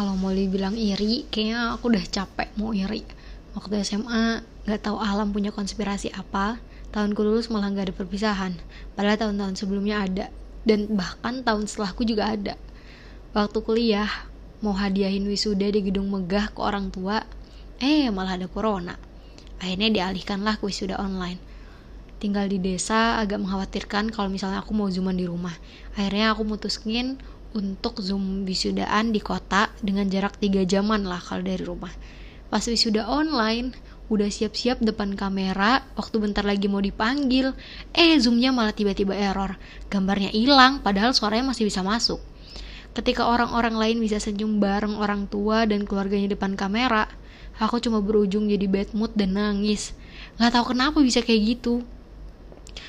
kalau mau dibilang iri kayaknya aku udah capek mau iri. Waktu SMA nggak tahu alam punya konspirasi apa. Tahunku lulus malah nggak ada perpisahan. Padahal tahun-tahun sebelumnya ada. Dan bahkan tahun setelahku juga ada. Waktu kuliah mau hadiahin wisuda di gedung megah ke orang tua eh malah ada corona. Akhirnya dialihkanlah ke wisuda online. Tinggal di desa agak mengkhawatirkan kalau misalnya aku mau zooman di rumah. Akhirnya aku mutuskin untuk zoom wisudaan di kota dengan jarak 3 jaman lah kalau dari rumah. Pas wisuda online udah siap-siap depan kamera waktu bentar lagi mau dipanggil eh zoomnya malah tiba-tiba error. Gambarnya hilang padahal suaranya masih bisa masuk. Ketika orang-orang lain bisa senyum bareng orang tua dan keluarganya depan kamera aku cuma berujung jadi bad mood dan nangis. Nggak tahu kenapa bisa kayak gitu.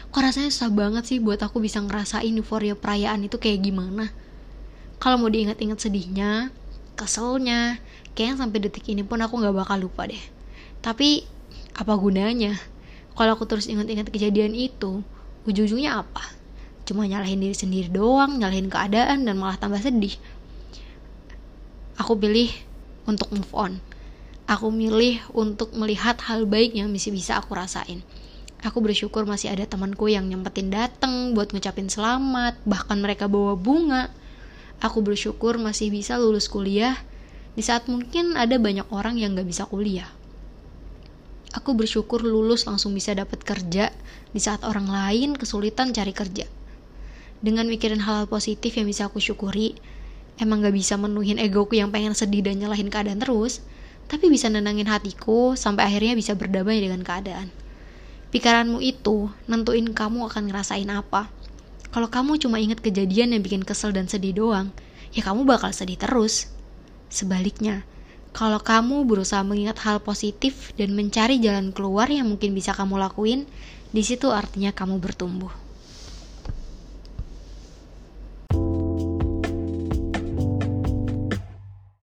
Kok rasanya susah banget sih buat aku bisa ngerasain euforia perayaan itu kayak gimana kalau mau diingat-ingat sedihnya keselnya kayaknya sampai detik ini pun aku nggak bakal lupa deh. Tapi apa gunanya? Kalau aku terus ingat-ingat kejadian itu ujung-ujungnya apa? Cuma nyalahin diri sendiri doang nyalahin keadaan dan malah tambah sedih. Aku pilih untuk move on. Aku milih untuk melihat hal baik yang masih bisa aku rasain. Aku bersyukur masih ada temanku yang nyempetin dateng buat ngucapin selamat bahkan mereka bawa bunga aku bersyukur masih bisa lulus kuliah di saat mungkin ada banyak orang yang gak bisa kuliah aku bersyukur lulus langsung bisa dapat kerja di saat orang lain kesulitan cari kerja. Dengan mikirin hal-hal positif yang bisa aku syukuri, emang gak bisa menuhin egoku yang pengen sedih dan nyalahin keadaan terus, tapi bisa nenangin hatiku sampai akhirnya bisa berdamai dengan keadaan. Pikiranmu itu nentuin kamu akan ngerasain apa. Kalau kamu cuma inget kejadian yang bikin kesel dan sedih doang, ya kamu bakal sedih terus. Sebaliknya, kalau kamu berusaha mengingat hal positif dan mencari jalan keluar yang mungkin bisa kamu lakuin, di situ artinya kamu bertumbuh.